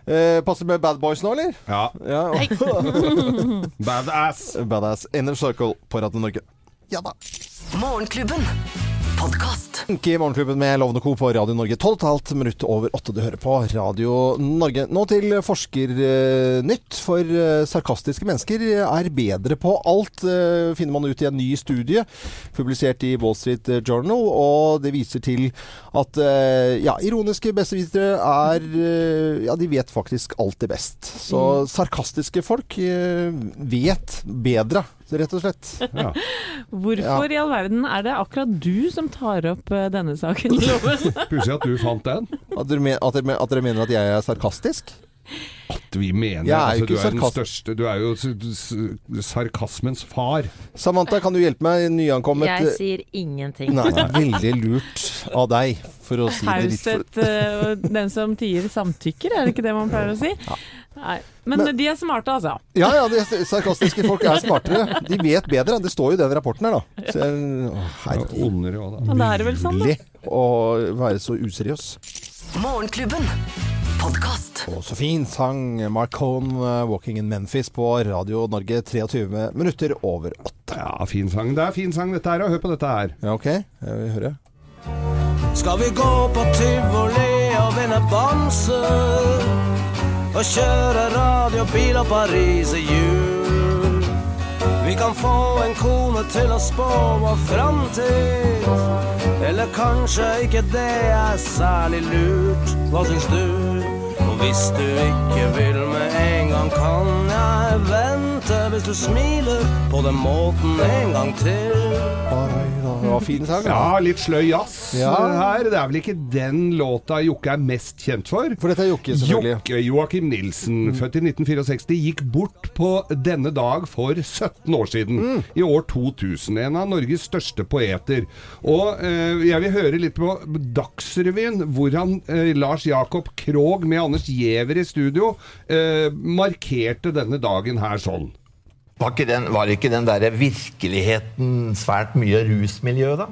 Eh, passer med Bad Boys nå, eller? Ja. Ja. Badass. Badass. Inner Circle på Radio Norge. Ja da. Morgenklubben. Podkast. I Morgenklubben med Lovende Co. på Radio Norge. 12,5 minutt over åtte du hører på Radio Norge. Nå til Forskernytt. For eh, sarkastiske mennesker er bedre på alt, eh, finner man ut i en ny studie publisert i Wall Street Journal. Og det viser til at eh, ja, ironiske besserwisere er eh, Ja, de vet faktisk alltid best. Så sarkastiske folk eh, vet bedre, rett og slett. Ja. Hvorfor i all verden er det akkurat du som tar opp eh, denne saken, Loven? Pussig at du fant den. At dere, men, at, dere, at dere mener at jeg er sarkastisk? At vi mener Jeg er jo altså, Du er den største Du er jo sarkasmens far. Samantha, kan du hjelpe meg? Nyankommet Jeg sier ingenting. Nei, veldig lurt av deg, for å si det litt for Taushet eh, den som tier samtykker, er det ikke det man pleier å si? Nei. Men, Men- de er smarte, altså. Ja, ja, de sarkastiske folk er smartere. De vet bedre. Det står jo i den rapporten her, da. Så, jeg- å, herregud. Men det er vel sånn, da. Mulig å være så useriøs. Morgenklubben. Podcast. Og så fin sang Mark Cohn, uh, 'Walking in Memphis' på Radio Norge 23 minutter over åtte. Ja, fin sang. Det er fin sang dette her, hør på dette her. Ja, OK? Jeg vil høre. Skal vi gå på tivoli og vinne bamser? Og kjøre radiobil og Paris i jul? Vi kan få en kone til å spå vår framtid. Eller kanskje ikke det er særlig lurt. Hva syns du? Og hvis du ikke vil med en gang, kan jeg vente hvis du smiler på den måten en gang til. Det var fin sang. Ja, litt sløy jazz Ja. her. Det er vel ikke den låta Jokke er mest kjent for? For dette er Jokke, selvfølgelig. Jokke Joakim Nilsen, født i 1964, gikk bort på denne dag for 17 år siden. I år 2000. En av Norges største poeter. Og eh, jeg vil høre litt på Dagsrevyen, hvor han, eh, Lars Jakob Krog med Anders Giæver i studio, eh, markerte denne dagen her sånn. Var ikke den, var den der virkeligheten svært mye rusmiljø, da?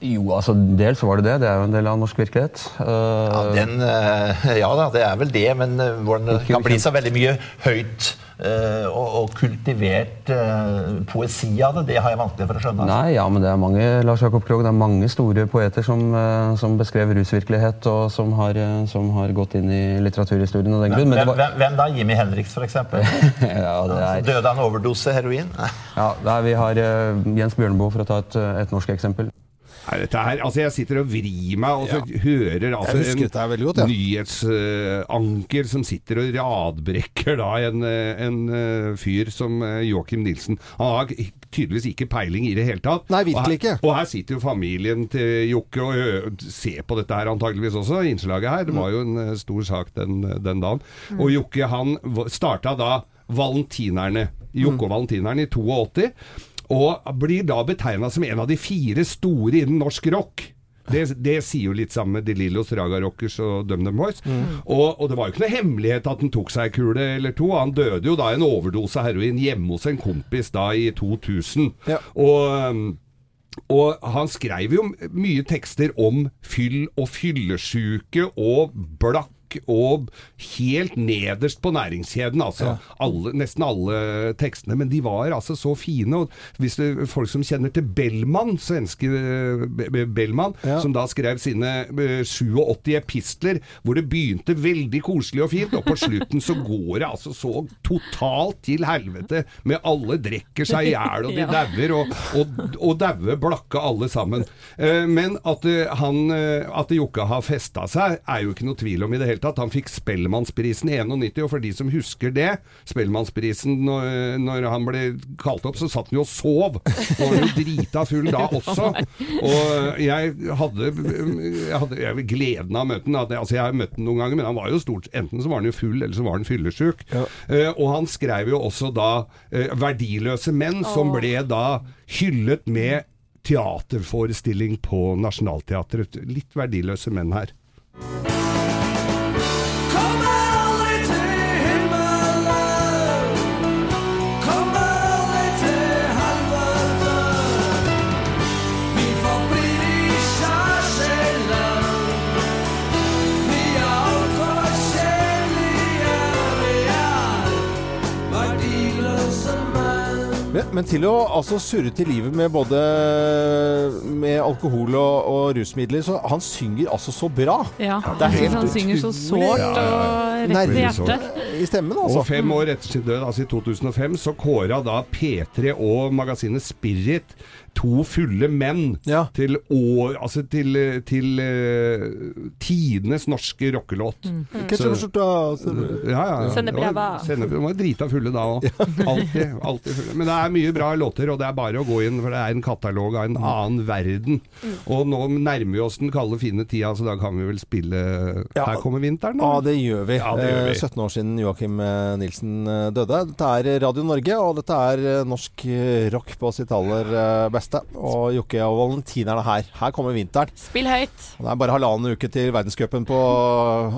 Jo, altså dels var det det. Det er jo en del av norsk virkelighet. Ja, den, eh, ja da, det er vel det, men eh, hvordan det kan bli så veldig mye høyt eh, og, og kultivert eh, poesi av det, det har jeg vanskelig for å skjønne. altså. Nei, ja, men det er mange Lars Jakob Krog, det er mange store poeter som, eh, som beskrev rusvirkelighet, og som har, eh, som har gått inn i litteraturhistorien av den grunn. Hvem, Men hvem, var, hvem da? Jimmy Henriks, eksempel? ja, er, Døde av en overdose heroin? ja, nei, vi har eh, Jens Bjørneboe, for å ta et, eh, et norsk eksempel. Nei, dette her, altså Jeg sitter og vrir meg og så hører altså godt, ja. nyhetsanker som sitter og radbrekker da en, eh, en eh, fyr som eh, Joakim Nilsen. Han har tydeligvis ikke peiling i det hele tatt. Nei, virkelig og her, ikke. Og her sitter jo familien til Jokke og ser på dette her antageligvis også, innslaget her. Det var jo en stor sak den, den dagen. Og Jokke han starta da Valentinerne. Jokke og Valentinerne i 82. Og blir da betegna som en av de fire store innen norsk rock. Det, det sier jo litt sammen med De Lillos, Raga Rockers og DumDum Boys. Og, og det var jo ikke noe hemmelighet at han tok seg en kule eller to. Han døde jo da i en overdose av heroin hjemme hos en kompis da i 2000. Ja. Og um, og han skrev jo mye tekster om fyll og fyllesyke og blakk mørk og helt nederst på næringskjeden, altså. Alle, nesten alle tekstene. Men de var altså så fine. Og hvis det, folk som kjenner til Bellman, svenske Bellman, Be- Be- som da skrev sine eh, 87 epistler, hvor det begynte veldig koselig og fint, og på slutten så går det altså så totalt til helvete med alle drikker seg i hjel, og de Ja. dauer, og, og, og daue blakke alle sammen. Eh, Men at eh, han eh, At Jokke har festa seg, er jo ikke noe tvil om i det hele tatt. Han fikk Spellemannsprisen i 91, og for de som husker det, Spellemannsprisen når, når han ble kalt opp, så satt han jo og sov. Og var jo drita full da også. Og jeg hadde, jeg hadde jeg, gleden av å møte ham. Altså, jeg har møtt ham noen ganger, men han var jo stort Enten så var han jo full, eller så var han fyllesyk. Uh, og han skrev jo også da uh, 'Verdiløse menn', som ble da hyllet med teaterforestilling på Nationaltheatret. Litt verdiløse menn her. Men, til å altså, surre til livet med både med alkohol og, og rusmidler, så han synger altså så bra. Ja, Det er helt han synger så sårt og rett i hjertet. I stemmen, altså. Og fem år etter sin død, altså i 2005, så kåra da P3 og magasinet Spirit to fulle menn til, år, altså til, til uh, tidenes norske rockelåt. Mm. Ketchupskjorta, så- Ja, ja. ja. Sennep- De var drita fulle da òg. Alltid, alltid fulle. Men det er mye bra låter, og det er bare å gå inn, for det er en katalog av en annen verden. Og nå nærmer vi oss den kalde, fine tida, så da kan vi vel spille Her kommer vinteren. Ja, det gjør vi. Ja, det gjør vi. Eh, 17 år siden Joakim eh, Nilsen eh, døde. Dette er Radio Norge, og dette er eh, norsk eh, rock på sitt aller eh, beste. Og Jokke og Valentinerne her. Her kommer vinteren. Spill høyt. Og Det er bare halvannen uke til verdenscupen på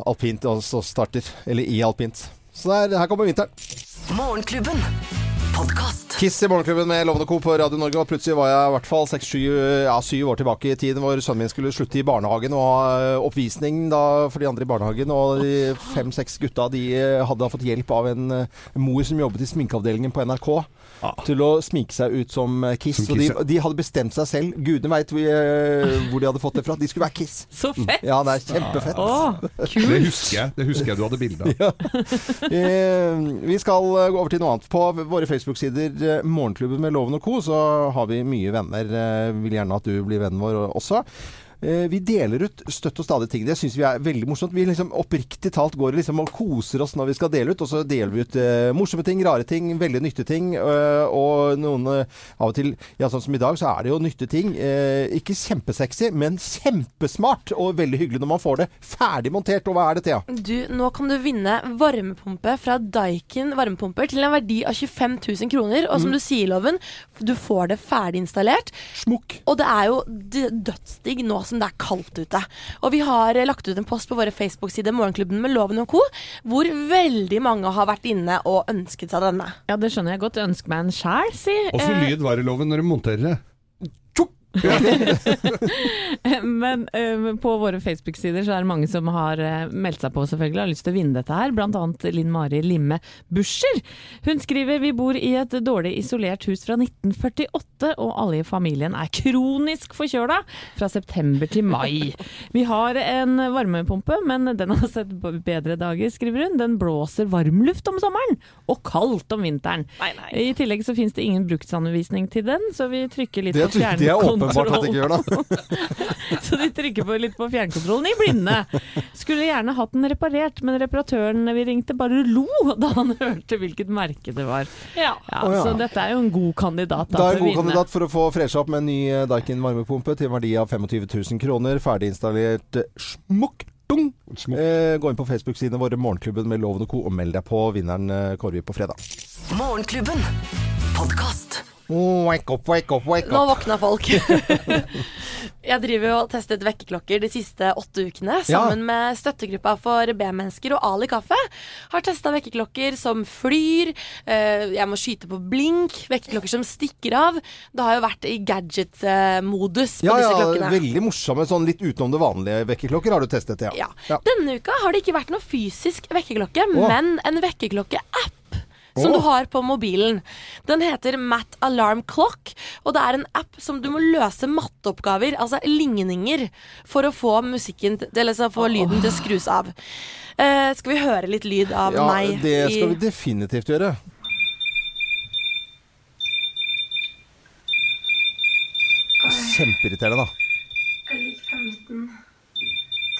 alpint også starter. Eller i alpint. Så det er, her kommer vinteren. Morgenklubben. Podcast. Kiss i Morgenklubben med Lovende Co. på Radio Norge. Og plutselig var jeg i hvert fall seks, syv, ja, syv år tilbake i tiden hvor sønnen min skulle slutte i barnehagen og ha eh, oppvisning da, for de andre i barnehagen. Og de fem-seks gutta de eh, hadde fått hjelp av en eh, mor som jobbet i sminkeavdelingen på NRK. Til å sminke seg ut som eh, Kiss. Som og de, Kiss, ja. de hadde bestemt seg selv. Gudene veit hvor de hadde fått det fra. De skulle være Kiss. Så fett! Ja, det er kjempefett. Det husker jeg. Det husker jeg du hadde bilde av. Eh, vi skal eh, gå over til noe annet. På våre Facebook-sider eh, Morgenklubben med Loven og Co. så har vi mye venner. Eh, vil gjerne at du blir vennen vår også. Eh, Vi deler ut støtt og stadig ting. Det syns vi er veldig morsomt. Vi liksom oppriktig talt går liksom og koser oss når vi skal dele ut. Og så deler vi ut eh, morsomme ting, rare ting, veldig nyttige ting. eh, og noen av og til Ja, sånn som i dag, så er det jo nyttige ting. Eh, ikke kjempesexy, men kjempesmart. Og veldig hyggelig når man får det ferdig montert. Og hva er det, Thea? Du, nå kan du vinne varmepumpe fra Daikin varmepumper til en verdi av 25 000 kroner. Og som Mm. du sier, Loven, du får det ferdig installert. Smukk. Og det er jo dødsdigg nå som det er kaldt ute. Og vi har eh, lagt ut en post på våre Facebook-sider Morgenklubben med Loven og co., hvor veldig mange har vært inne og ønsket seg denne. Ja, det skjønner jeg godt. Ønsk meg en sjæl, si. Åssen Eh, lyd var det, Loven, når du monterer det? Men um, på våre Facebook-sider så er det mange som har uh, meldt seg på selvfølgelig, og har lyst til å vinne dette her. Blant annet Linn Mari Limme Buscher. Hun skriver vi bor i et dårlig isolert hus fra 1948, og alle i familien er kronisk forkjøla fra september til mai. Vi har en varmepumpe, men den har sett bedre dager, skriver hun. Den blåser varmluft om sommeren, og kaldt om vinteren. I tillegg så finnes det ingen bruksanvisning til den, så vi trykker litt på er åpenbart at de ikke gjør det. Så de trykker på litt på fjernkontrollen i blinde. Skulle gjerne hatt den reparert, men reparatøren vi ringte bare lo da han hørte hvilket merke det var. Ja, Å, ja. Så dette er jo en god kandidat da, Da er en god kandidat for å få fresha opp med en ny eh, Daikin varmepumpe til en verdi av 25 000 kroner. Ferdiginstallert installert smukk. Eh, gå inn på Facebook-sidene våre Morgenklubben med Loven og Co. og meld deg på. Vinneren eh, kårer vi på fredag. Morgenklubben. Podkast. Wake up, wake up, wake up. Nå våkna folk. jeg driver jo og testet vekkerklokker de siste åtte ukene Ja. sammen med støttegruppa for B-mennesker og Ali Kaffe. Har testa vekkerklokker som flyr, eh, jeg må skyte på blink, vekkerklokker som stikker av. Det har jo vært i gadget-modus på Ja, disse ja, klokkene. veldig morsomme, sånn litt utenom det vanlige vekkerklokker har du testet, ja. Ja. Denne uka har det ikke vært noe fysisk vekkerklokke, oh. men en vekkerklokke-app. Som oh. du har på mobilen. Den heter Matt Alarm Clock, og det er en app som du må løse matteoppgaver, altså ligninger, for å få musikken eller så få lyden til å skrus av. Uh, skal vi høre litt lyd av Ja, meg? det skal i- vi definitivt gjøre. Kjempeirriterende, da. Jeg liker 15.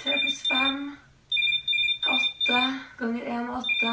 3 pluss 5. 8 ganger 1 er 8.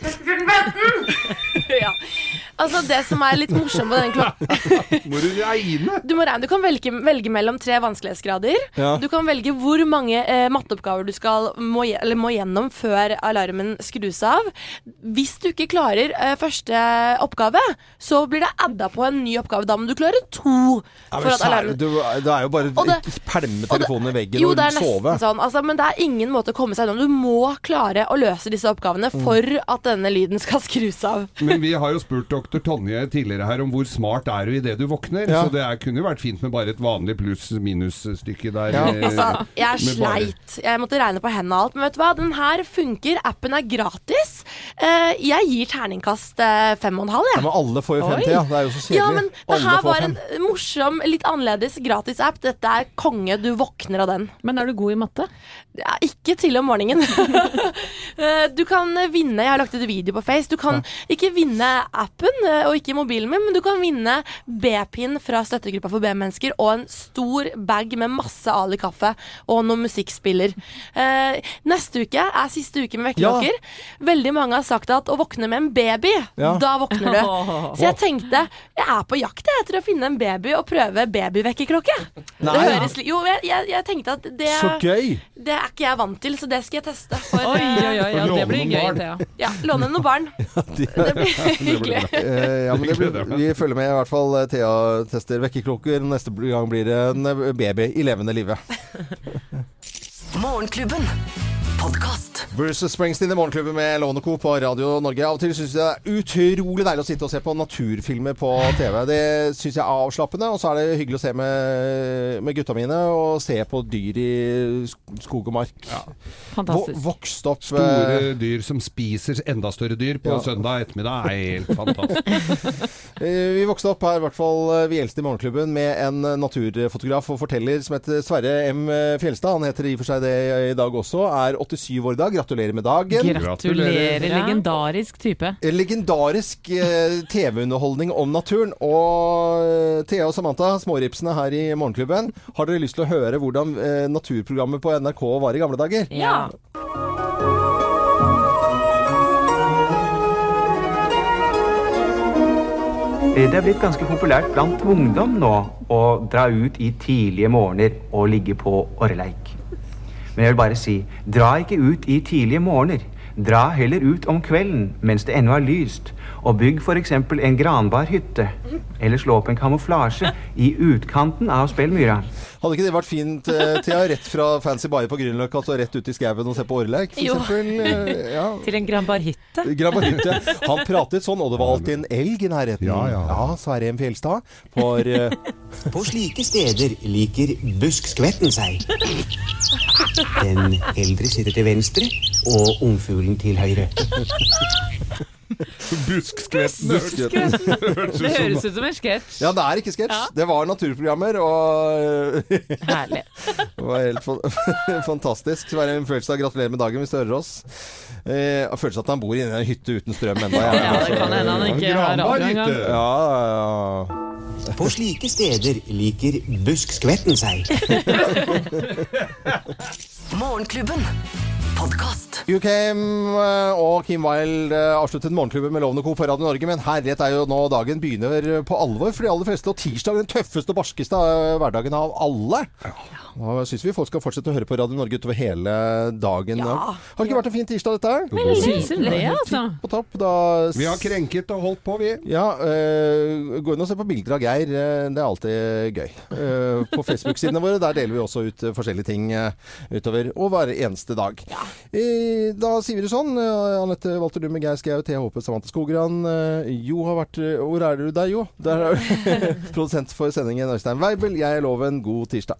ja. Altså, det som er litt morsomt med den klokka Må du regne? Du må regne. Du kan velge, velge mellom tre vanskelighetsgrader. Ja. Du kan velge hvor mange eh, matteoppgaver du skal må, eller må gjennom før alarmen skrus av. Hvis du ikke klarer eh, første oppgave, så blir det adda på en ny oppgave. Da må du klare to. Ja, for at alarmen du, det er jo bare å pælme telefonen i veggen jo, og det er sove. sånn. Altså, men det er ingen måte å komme seg unna. Du må klare å løse disse oppgavene Mm. for at denne lyden skal skrus av. Men vi har jo spurt doktor Tonje tidligere her om hvor smart er du idet du våkner. Ja. Så det er, kunne jo vært fint med bare et vanlig pluss-minus-stykke der. Ja. eh, Altså, jeg er sleit. Jeg måtte regne på hendene og alt. Men vet du hva? Den her funker. Appen er gratis. Eh, jeg gir terningkast eh, fem og en halv, Ja, men alle får jo fem til, ja. Det er jo så kjedelig. Ja, men det her var en morsom, litt annerledes gratis app. Dette er konge. Du våkner av den. Men er du god i matte? Ja, ikke til om morgenen. Eh, du kan vinne Jeg har lagt ut video på Face. Du kan ikke vinne appen eh, og ikke mobilen min, men du kan vinne B-pin fra støttegruppa for B-mennesker og en stor bag med masse Ali kaffe og noen musikkspiller. Eh, neste uke er siste uke med vekkerklokker. Veldig mange har sagt at å våkne med en baby, Ja. da våkner du. Så jeg tenkte jeg er på jakt etter å finne en baby og prøve babyvekkerklokke. Det høres litt Jo, jeg, jeg, jeg tenkte at det Så gøy! det er ikke jeg vant til, så det skal jeg teste. For, Oi, oi, oi, ja, det blir gøy, det Thea. Ja, låne noen barn. Det blir hyggelig. Eh, ja, men det blir, vi følger med i hvert fall. Thea tester vekkerklokker. Neste gang blir det en eh, baby i levende live. Morgenklubben. Podkast. Bruce Springsteen i Morgenklubben med Låne Co. på Radio Norge. Av og til syns jeg det er utrolig deilig å sitte og se på naturfilmer på TV. Det syns jeg er avslappende. Og så er det hyggelig å se med, med gutta mine og se på dyr i skog og mark. Fantastisk. Vo- Vokst opp eh, Store dyr som spiser enda større dyr på Ja. søndag ettermiddag er helt fantastisk. Eh, Vi vokste opp her, i hvert fall eh, vi eldste i Morgenklubben, med en eh, naturfotograf og forteller som heter Sverre M. Fjellstad. Han heter i og for seg det i dag også. Er 87 år i dag. Gratulerer med dagen. Gratulerer. Legendarisk type. Legendarisk eh, TV-underholdning om naturen. Og eh, Thea og Samantha, småripsene her i Morgenklubben, har dere lyst til å høre hvordan eh, naturprogrammet på NRK var i gamle dager? Ja. Eh, Det er blitt ganske populært blant ungdom nå å dra ut i tidlige morgener og ligge på orreleik. Men jeg vil bare si, dra ikke ut i tidlige morgener. Dra heller ut om kvelden mens det ennå er lyst, og bygg f.eks. en granbar hytte. Eller slå opp en kamuflasje i utkanten av Spellmyra. Hadde ikke det vært fint, eh, Thea? Rett fra Fancy baie på Grünerløkka, altså rett ut i skauen og se på orreleik, for Jo. eksempel? Eh, ja. Til en granbarhytte. Grabbarhytte. Han pratet sånn, og det var alltid en elg i nærheten. Ja, ja. ja Sverre M. Fjelstad. For eh, På slike steder liker buskskvetten seg. Den eldre sitter til venstre, og ungfuglen til høyre. Buskskvetten. Buskskvetten. Det høres ut som en sketsj. Ja, det er ikke sketsj. Det var naturprogrammer, og Herlig. Det var helt fantastisk. Det var en følelse av gratulerer med dagen hvis du hører oss. Eh, jeg føler at han bor i en hytte uten strøm ennå. Ja, det kan hende han ikke har radio engang. Ja, ja. På slike steder liker buskskvetten seg. Morgenklubben. Podkast. UKM eh, og Kim Wilde eh, avsluttet Morgenklubben med Lovende Co. på Radio Norge, men herlighet er jo nå dagen begynner på alvor for de aller fleste. Og tirsdag den tøffeste og barskeste hverdagen av alle. Da syns vi folk skal fortsette å høre på Radio Norge utover hele dagen. Ja. Har det ikke vært en fin tirsdag, dette her? Veldig. Syns det, altså. På topp. Da Vi har krenket og holdt på, vi. Ja, øh, gå inn og se på bilder av Geir. eh, Det er alltid gøy. Uh, på Facebook-sidene våre der deler vi også ut eh, forskjellige ting eh, utover og hver eneste dag. Eh, da sier vi det sånn. eh, Anette Walter Dumme, Geir Skau, Thea Håpe, Samantha Skogran. eh, Jo har vært eh, Hvor er du der, Jo? Der er du. Produsent for sendingen Øystein Weibel. Jeg er Loven. God tirsdag.